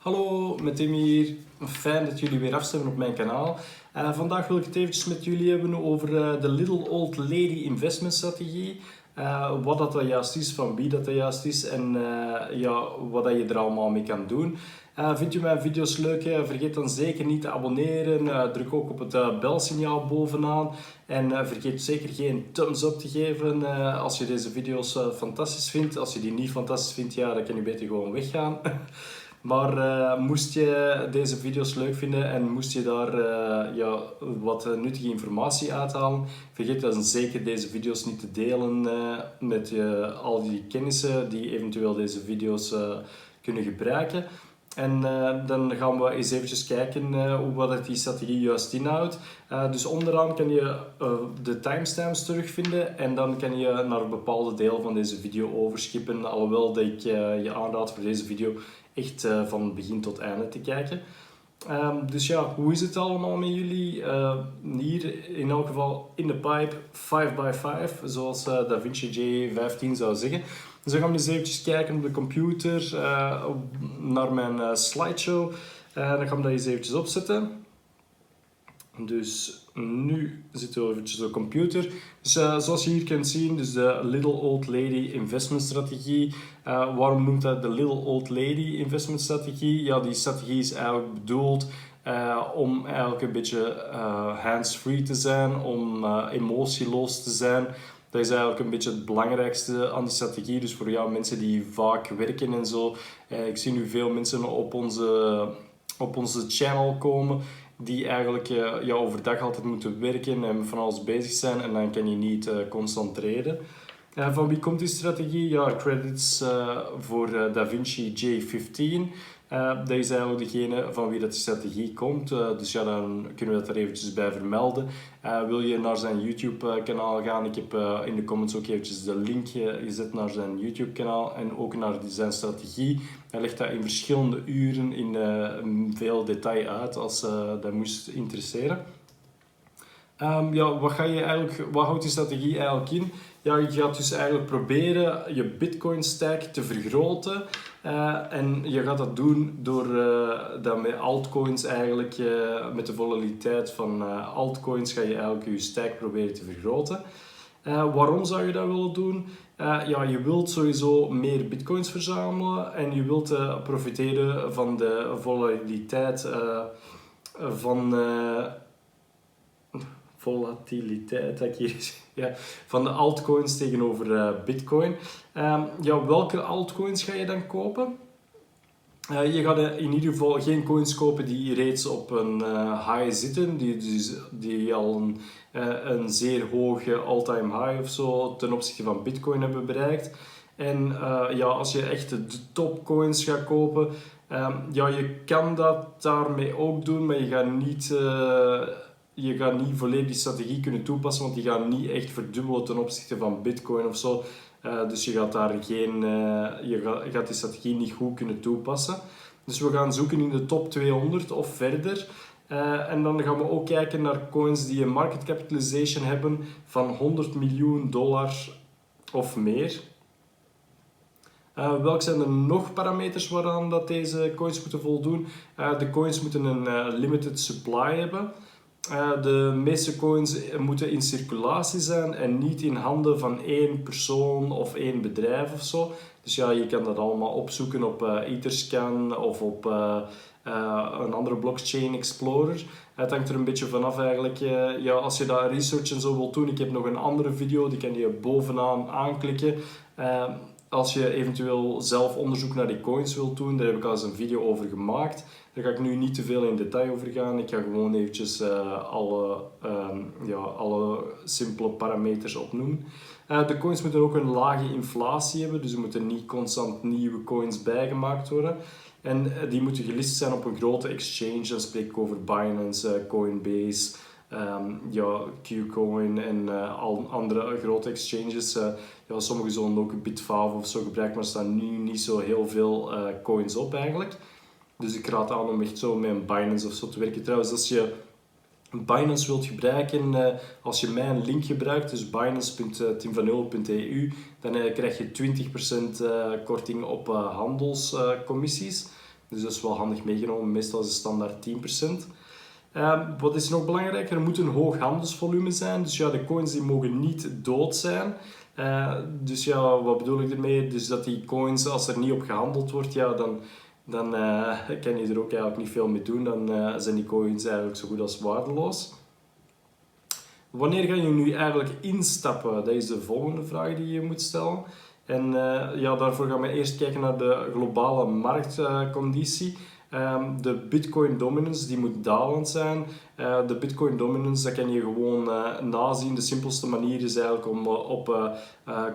Hallo, met Tim hier. Fijn dat jullie weer afstemmen op mijn kanaal. Uh, vandaag wil ik het eventjes met jullie hebben over uh, de Little Old Lady Investment Strategie. Uh, wat dat juist is, van wie dat, dat juist is en ja, wat dat je er allemaal mee kan doen. vind je mijn video's leuk? vergeet dan zeker niet te abonneren. druk ook op het belsignaal bovenaan. En vergeet zeker geen thumbs up te geven als je deze video's fantastisch vindt. Als je die niet fantastisch vindt, ja, dan kan je beter gewoon weggaan. Maar uh, moest je deze video's leuk vinden en moest je daar uh, ja, wat nuttige informatie uithalen, vergeet dan zeker deze video's niet te delen uh, met al die kennissen die eventueel deze video's kunnen gebruiken. En dan gaan we eens eventjes kijken hoe wat die strategie juist inhoudt. dus onderaan kan je de timestamps terugvinden en dan kan je naar een bepaalde deel van deze video overskippen. Alhoewel dat ik je aanraad voor deze video echt van begin tot einde te kijken. Um, dus ja, hoe is het allemaal met jullie? Hier in elk geval in de pipe 5x5, zoals uh, DaVinci J15 zou zeggen. Dus dan gaan eens eventjes kijken op de computer naar mijn slideshow. dan gaan we dat eens eventjes opzetten. Dus nu zitten we eventjes op de computer. Dus zoals je hier kunt zien, dus de Little Old Lady Investment Strategie. Waarom noemt dat de Little Old Lady Investment Strategie? Ja, die strategie is eigenlijk bedoeld om eigenlijk een beetje hands-free te zijn, om emotieloos te zijn. Dat is eigenlijk een beetje het belangrijkste aan die strategie. Dus voor jou mensen die vaak werken en zo. ik zie nu veel mensen op onze, op onze channel komen die eigenlijk uh, ja, overdag altijd moeten werken en van alles bezig zijn en dan kan je niet uh, concentreren. Uh, van wie komt die strategie? Ja, credits voor DaVinci J15. Uh, dat is eigenlijk degene van wie dat strategie komt. Dus ja, dan kunnen we dat er eventjes bij vermelden. Wil je naar zijn YouTube kanaal gaan? Ik heb in de comments ook eventjes de link gezet naar zijn YouTube kanaal en ook naar zijn strategie. Hij legt dat in verschillende uren in veel detail uit als dat moest interesseren. Um, ja, wat, ga je eigenlijk, wat houdt die strategie eigenlijk in? Ja, je gaat dus eigenlijk proberen je Bitcoin stack te vergroten. Uh, en je gaat dat doen door uh, dat met altcoins eigenlijk, uh, met de volatiliteit van altcoins, ga je eigenlijk je stack proberen te vergroten. waarom zou je dat willen doen? ja, je wilt sowieso meer bitcoins verzamelen en je wilt profiteren van de volatiliteit van volatiliteit, dat ik hier ja, van de altcoins tegenover uh, bitcoin. Um, ja, welke altcoins ga je dan kopen? Uh, je gaat in ieder geval geen coins kopen die reeds op een high zitten, die, dus, die al een, een zeer hoge all-time high of zo ten opzichte van bitcoin hebben bereikt. En ja, als je echt de topcoins gaat kopen, um, ja, je kan dat daarmee ook doen, maar je gaat niet je gaat niet volledig die strategie kunnen toepassen, want die gaat niet echt verdubbelen ten opzichte van Bitcoin of zo. Uh, dus je gaat daar geen, uh, je, gaat, die strategie niet goed kunnen toepassen. Dus we gaan zoeken in de top 200 of verder. Uh, en dan gaan we ook kijken naar coins die een market capitalization hebben van 100 miljoen dollar of meer. Uh, welke zijn er nog parameters waaraan dat deze coins moeten voldoen? De coins moeten een limited supply hebben. Uh, de meeste coins moeten in circulatie zijn en niet in handen van één persoon of één bedrijf of zo. Dus ja, je kan dat allemaal opzoeken op uh, Etherscan of op uh, een andere blockchain explorer. Het hangt er een beetje vanaf eigenlijk. ja, als je daar research en zo wilt doen, ik heb nog een andere video, die kan je bovenaan aanklikken. als je eventueel zelf onderzoek naar die coins wilt doen, daar heb ik al eens een video over gemaakt. Daar ga ik nu niet te veel in detail over gaan. Ik ga gewoon eventjes uh, alle, uh, ja, alle simpele parameters opnoemen. Uh, de coins moeten ook een lage inflatie hebben, dus er moeten niet constant nieuwe coins bijgemaakt worden. En eh, die moeten gelist zijn op een grote exchange. Dan spreek ik over Binance, Coinbase, um, ja, Qcoin en al andere grote exchanges. ja, sommige zullen ook Bitfavo of zo gebruiken, maar er staan nu niet zo heel veel coins op eigenlijk. Dus ik raad aan om echt zo met een Binance of zo te werken. Trouwens, als je Binance wilt gebruiken, uh, als je mijn link gebruikt, dus binance.timvanul.eu, dan uh, krijg je 20% uh, korting op handelscommissies. Dus dat is wel handig meegenomen. Meestal is het standaard 10%. Uh, wat is nog belangrijker? Er moet een hoog handelsvolume zijn. Dus ja, de coins die mogen niet dood zijn. Uh, dus ja, wat bedoel ik ermee? Dus dat die coins, als er niet op gehandeld wordt, ja, dan, dan uh, kan je er ook eigenlijk niet veel mee doen. Dan uh, zijn die coins eigenlijk zo goed als waardeloos. Wanneer ga je nu eigenlijk instappen? Dat is de volgende vraag die je moet stellen. En ja, daarvoor gaan we eerst kijken naar de globale marktconditie. Um, de Bitcoin dominance die moet dalend zijn. Uh, de Bitcoin dominance dat kan je gewoon uh, nazien. De simpelste manier is eigenlijk om uh, op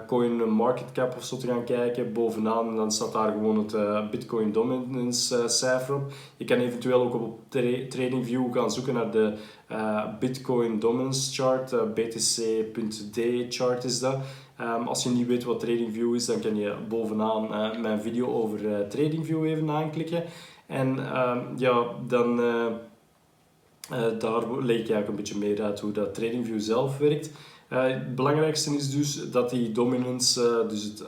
Coin Market Cap of zo te gaan kijken. Bovenaan en dan staat daar gewoon het Bitcoin dominance cijfer op. Je kan eventueel ook op tra TradingView gaan zoeken naar de Bitcoin dominance chart. BTC.d chart is dat. Um, als je niet weet wat TradingView is, dan kan je bovenaan mijn video over TradingView even aanklikken. En uh, ja, dan uh, uh, daar leg ik eigenlijk een beetje meer uit hoe dat TradingView zelf werkt. Uh, het belangrijkste is dus dat die dominance dus het,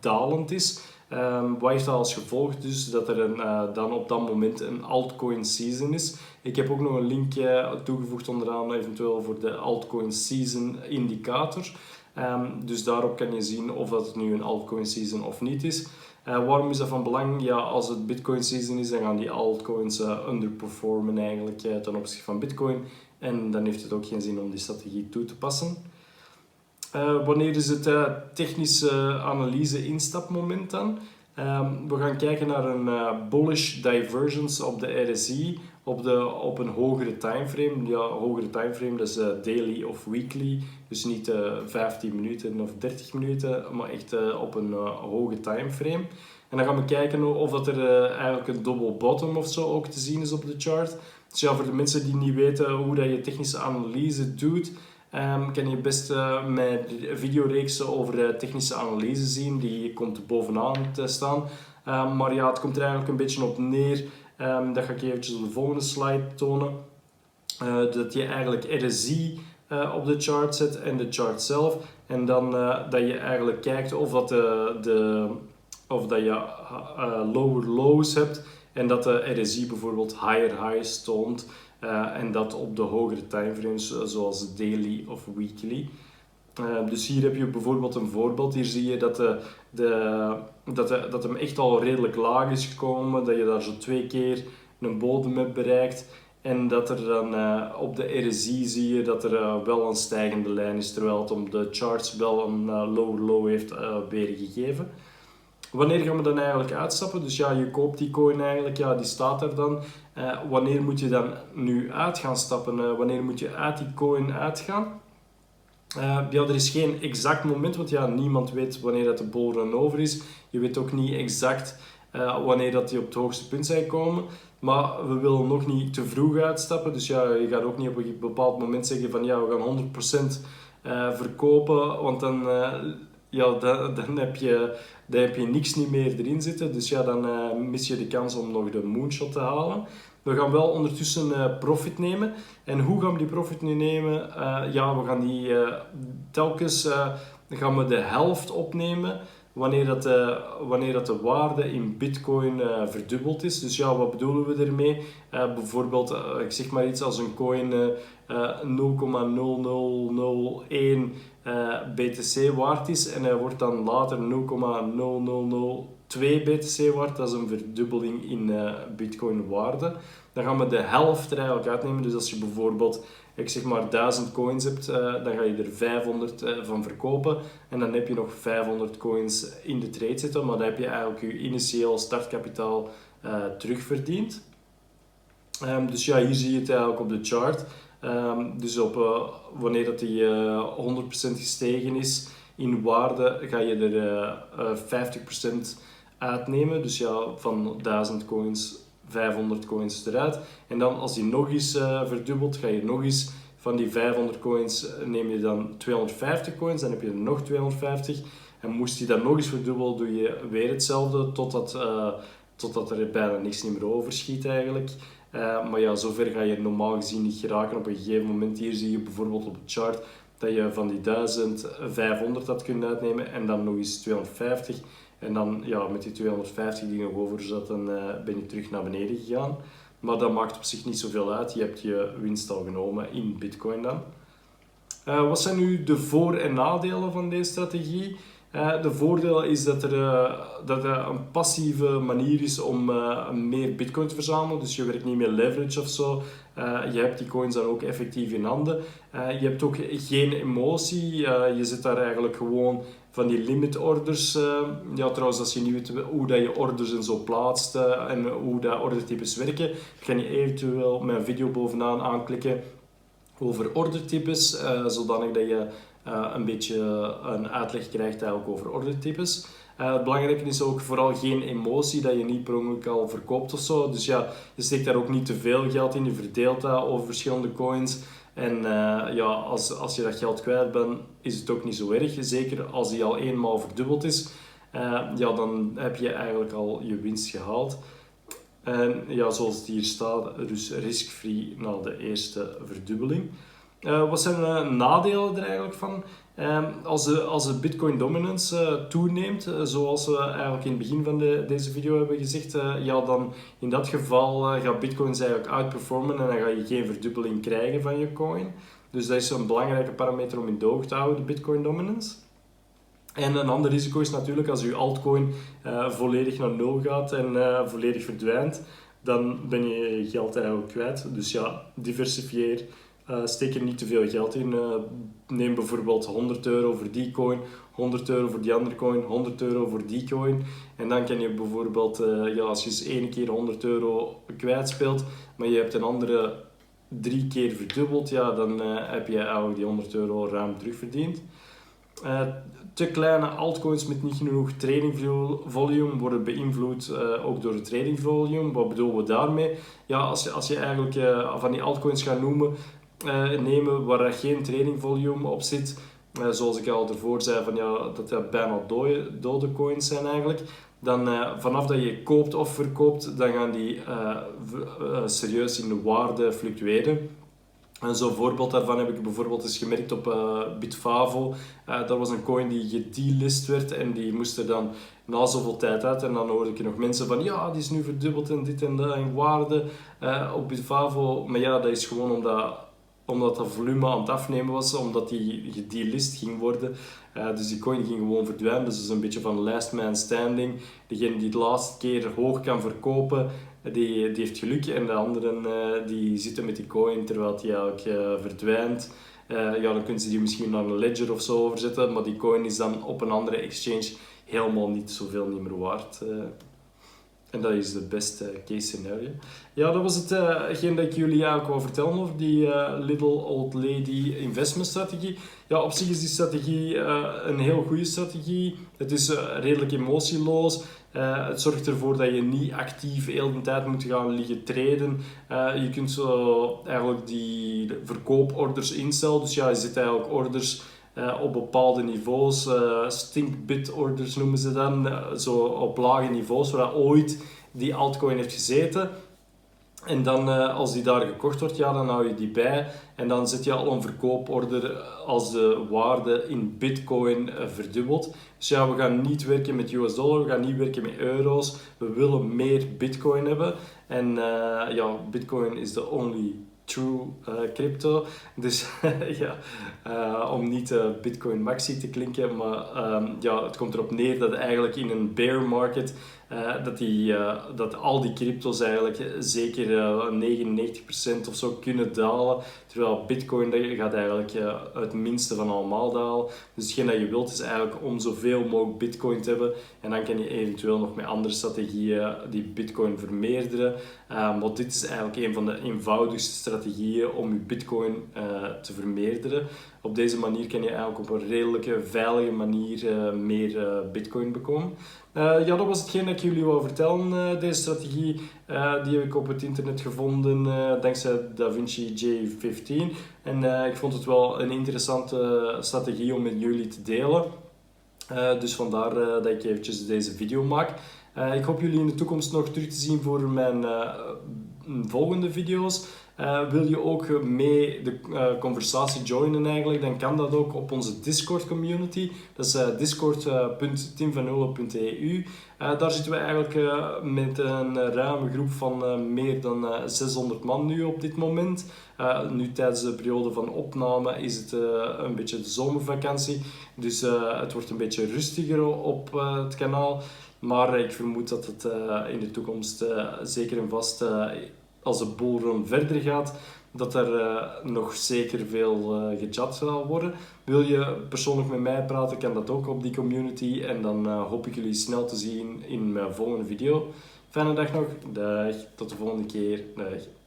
dalend is. Um, wat heeft dat als gevolg? Dus dat er een, dan op dat moment een altcoin season is. Ik heb ook nog een linkje toegevoegd onderaan eventueel voor de altcoin season indicator. Um, dus daarop kan je zien of dat nu een altcoin season of niet is. Uh, waarom is dat van belang? Ja, als het Bitcoin season is, dan gaan die altcoins uh, underperformen eigenlijk ten opzichte van Bitcoin. En dan heeft het ook geen zin om die strategie toe te passen. Wanneer is het technische analyse instapmoment dan? Um, we gaan kijken naar een bullish divergence op de RSI op, de, op een hogere timeframe. Ja, hogere timeframe, dat is daily of weekly. Dus niet uh, eh, 15 minuten of 30 minuten, maar echt op een hoge timeframe. En dan gaan we kijken of dat er eigenlijk een double bottom of zo ook te zien is op de chart. Dus ja, voor de mensen die niet weten hoe dat je technische analyse doet, um, kan je best mijn videoreeksen over technische analyse zien. Die komt bovenaan te staan. Um, maar ja, het komt er eigenlijk een beetje op neer Um, dat ga ik eventjes op de volgende slide tonen. Uh, dat je eigenlijk RSI uh, eh, op de chart zet en de chart zelf. En dan uh, dat je eigenlijk kijkt of, dat, de, de, of dat je lower lows hebt. En dat de RSI bijvoorbeeld higher highs toont. En dat op de hogere timeframes zoals daily of weekly. Uh, dus hier heb je bijvoorbeeld een voorbeeld. Hier zie je dat, de, de, dat, de, dat hem echt al redelijk laag is gekomen. Dat je daar zo twee keer een bodem hebt bereikt. En dat er dan op de RSI zie je dat er wel een stijgende lijn is. Terwijl het op de charts wel een low low heeft weergegeven. Wanneer gaan we dan eigenlijk uitstappen? Dus ja, je koopt die coin eigenlijk, ja, die staat er dan. wanneer moet je dan nu uit gaan stappen? wanneer moet je uit die coin uitgaan? Uh, ja, er is geen exact moment, want ja, niemand weet wanneer dat de bullrun over is. Je weet ook niet exact wanneer dat die op het hoogste punt zijn komen. Maar we willen nog niet te vroeg uitstappen. Dus ja, je gaat ook niet op een bepaald moment zeggen van ja, we gaan 100% uh, eh, verkopen. Want dan, ja, dan, dan, heb je, dan heb je niks niet meer erin zitten. Dus ja, dan mis je de kans om nog de moonshot te halen. We gaan wel ondertussen uh, profit nemen. En hoe gaan we die profit nu nemen? Uh, ja, we gaan die telkens gaan we de helft opnemen wanneer dat de, wanneer dat de waarde in bitcoin verdubbeld is. Dus ja, wat bedoelen we ermee? bijvoorbeeld, ik zeg maar iets als een coin 0,0001 BTC waard is en hij wordt dan later 0,000 2 BTC waard, dat is een verdubbeling in bitcoin waarde. Dan gaan we de helft er eigenlijk uitnemen. Dus als je bijvoorbeeld, ik zeg maar 1000 coins hebt, uh, dan ga je er 500 uh, eh, van verkopen. En dan heb je nog 500 coins in de trade zitten, maar dan heb je eigenlijk je initieel startkapitaal terugverdiend. Um, dus ja, hier zie je het eigenlijk op de chart. Um, dus op, wanneer dat die 100% gestegen is in waarde, ga je er 50% uitnemen. Dus ja, van 1000 coins 500 coins eruit. En dan als die nog eens uh, verdubbelt, ga je nog eens van die 500 coins eh, neem je dan 250 coins, dan heb je er nog 250. En moest die dan nog eens verdubbelen, doe je weer hetzelfde totdat, uh, totdat er bijna niks meer overschiet eigenlijk. Maar ja, zover ga je normaal gezien niet geraken. Op een gegeven moment hier zie je bijvoorbeeld op het chart dat je van die 1500 had kunnen uitnemen en dan nog eens 250. En dan ja, met die 250 die nog over zaten, ben ik terug naar beneden gegaan. Maar dat maakt op zich niet zoveel uit. Je hebt je winst al genomen in Bitcoin dan. Uh, wat zijn nu de voor- en nadelen van deze strategie? Uh, de voordeel is dat, er, uh, dat een passieve manier is om meer bitcoin te verzamelen. Dus je werkt niet meer leverage of zo. je hebt die coins dan ook effectief in handen. je hebt ook geen emotie. je zit daar eigenlijk gewoon van die limit orders. ja, trouwens, als je niet weet hoe dat je orders en zo plaatst en hoe dat ordertypes werken, kan je eventueel mijn video bovenaan aanklikken over ordertypes, zodanig dat je uh, een beetje een uitleg krijgt eigenlijk over ordertypes. Uh, het belangrijke is ook vooral geen emotie, dat je niet per ongeluk al verkoopt of zo. Dus ja, je steekt daar ook niet te veel geld in, je verdeelt dat over verschillende coins. En uh, ja, als, als je dat geld kwijt bent, is het ook niet zo erg. Zeker als die al eenmaal verdubbeld is, ja, dan heb je eigenlijk al je winst gehaald. En ja, zoals het hier staat, dus risk-free na de eerste verdubbeling. Uh, wat zijn de nadelen er eigenlijk van? Uh, als, de, als de Bitcoin dominance uh, toeneemt, zoals we eigenlijk in het begin van de, deze video hebben gezegd, ja, dan in dat geval gaat Bitcoins eigenlijk outperformen en dan ga je geen verdubbeling krijgen van je coin. Dus dat is een belangrijke parameter om in de oog te houden, de Bitcoin dominance. En een ander risico is natuurlijk als je altcoin volledig naar nul gaat en volledig verdwijnt, dan ben je je geld eigenlijk kwijt. Dus ja, diversifieer. Uh, steek er niet te veel geld in. neem bijvoorbeeld 100 euro voor die coin, 100 euro voor die andere coin, 100 euro voor die coin. En dan kan je bijvoorbeeld, ja, als je eens één keer 100 euro kwijtspeelt, maar je hebt een andere drie keer verdubbeld, ja, dan heb je eigenlijk die 100 euro ruim terugverdiend. Te kleine altcoins met niet genoeg trading volume worden beïnvloed ook door het trading volume. Wat bedoelen we daarmee? Ja, als je, als je eigenlijk van die altcoins gaat noemen, nemen waar er geen trading volume op zit, zoals ik al ervoor zei, van, ja, dat dat bijna dode, dode coins zijn eigenlijk, dan vanaf dat je koopt of verkoopt, dan gaan die serieus in de waarde fluctueren. En zo'n voorbeeld daarvan heb ik bijvoorbeeld eens gemerkt op Bitfavo. Dat was een coin die gedelist werd en die moest er dan na zoveel tijd uit. En dan hoorde ik nog mensen van ja, die is nu verdubbeld en dit en dat in waarde op Bitfavo. Maar ja, dat is gewoon omdat, omdat dat volume aan het afnemen was, omdat die gedelist ging worden. dus die coin ging gewoon verdwijnen. Dus dat is een beetje van last man standing. Degene die de laatste keer hoog kan verkopen, die, die heeft geluk en de anderen uh, die zitten met die coin terwijl die eigenlijk verdwijnt. Ja, dan kunnen ze die misschien naar een ledger of zo overzetten, maar die coin is dan op een andere exchange helemaal niet zoveel niet meer waard. En dat is de beste case scenario. Ja, dat was het, hetgeen dat ik jullie eigenlijk wou vertellen over die Little Old Lady investment strategie. Ja, op zich is die strategie een heel goede strategie. Het is redelijk emotieloos. Uh, het zorgt ervoor dat je niet actief heel de tijd moet gaan liggen treden. Uh, je kunt zo eigenlijk die verkooporders instellen. Dus ja, je zit eigenlijk orders uh, op bepaalde niveaus. stinkbit orders noemen ze dan. zo op lage niveaus, waar ooit die altcoin heeft gezeten. En dan, uh, als die daar gekocht wordt, ja, dan hou je die bij. En dan zet je al een verkooporder als de waarde in bitcoin uh, verdubbelt. Dus ja, we gaan niet werken met US dollar, we gaan niet werken met euro's. We willen meer bitcoin hebben. En uh, ja, bitcoin is the only true crypto. Dus ja, om niet bitcoin maxi te klinken, maar um, ja, het komt erop neer dat eigenlijk in een bear market uh, dat, die, uh, dat al die crypto's eigenlijk zeker uh, 99% of zo kunnen dalen. Terwijl Bitcoin gaat eigenlijk het minste van allemaal dalen. Dus hetgeen dat je wilt is eigenlijk om zoveel mogelijk Bitcoin te hebben. En dan kan je eventueel nog met andere strategieën die Bitcoin vermeerderen. maar dit is eigenlijk een van de eenvoudigste strategieën om je Bitcoin te vermeerderen. Op deze manier kan je eigenlijk op een redelijke, veilige manier meer Bitcoin bekomen. Uh, ja, dat was hetgeen dat ik jullie wou vertellen. Deze strategie die heb ik op het internet gevonden dankzij DaVinci J15. En ik vond het wel een interessante strategie om met jullie te delen. dus vandaar dat ik eventjes deze video maak. ik hoop jullie in de toekomst nog terug te zien voor mijn volgende video's. wil je ook mee de conversatie joinen eigenlijk, dan kan dat ook op onze Discord community. Dat is discord.timvanole.eu. daar zitten we eigenlijk met een ruime groep van meer dan 600 man nu op dit moment. nu tijdens de periode van opname is het een beetje de zomervakantie. Dus het wordt een beetje rustiger op het kanaal. Maar ik vermoed dat het uh, in de toekomst uh, zeker en vast, uh, als de boelrun verder gaat, dat er nog zeker veel gechat zal worden. Wil je persoonlijk met mij praten, kan dat ook op die community. En dan hoop ik jullie snel te zien in mijn volgende video. Fijne dag nog. Dag. Tot de volgende keer. Dag.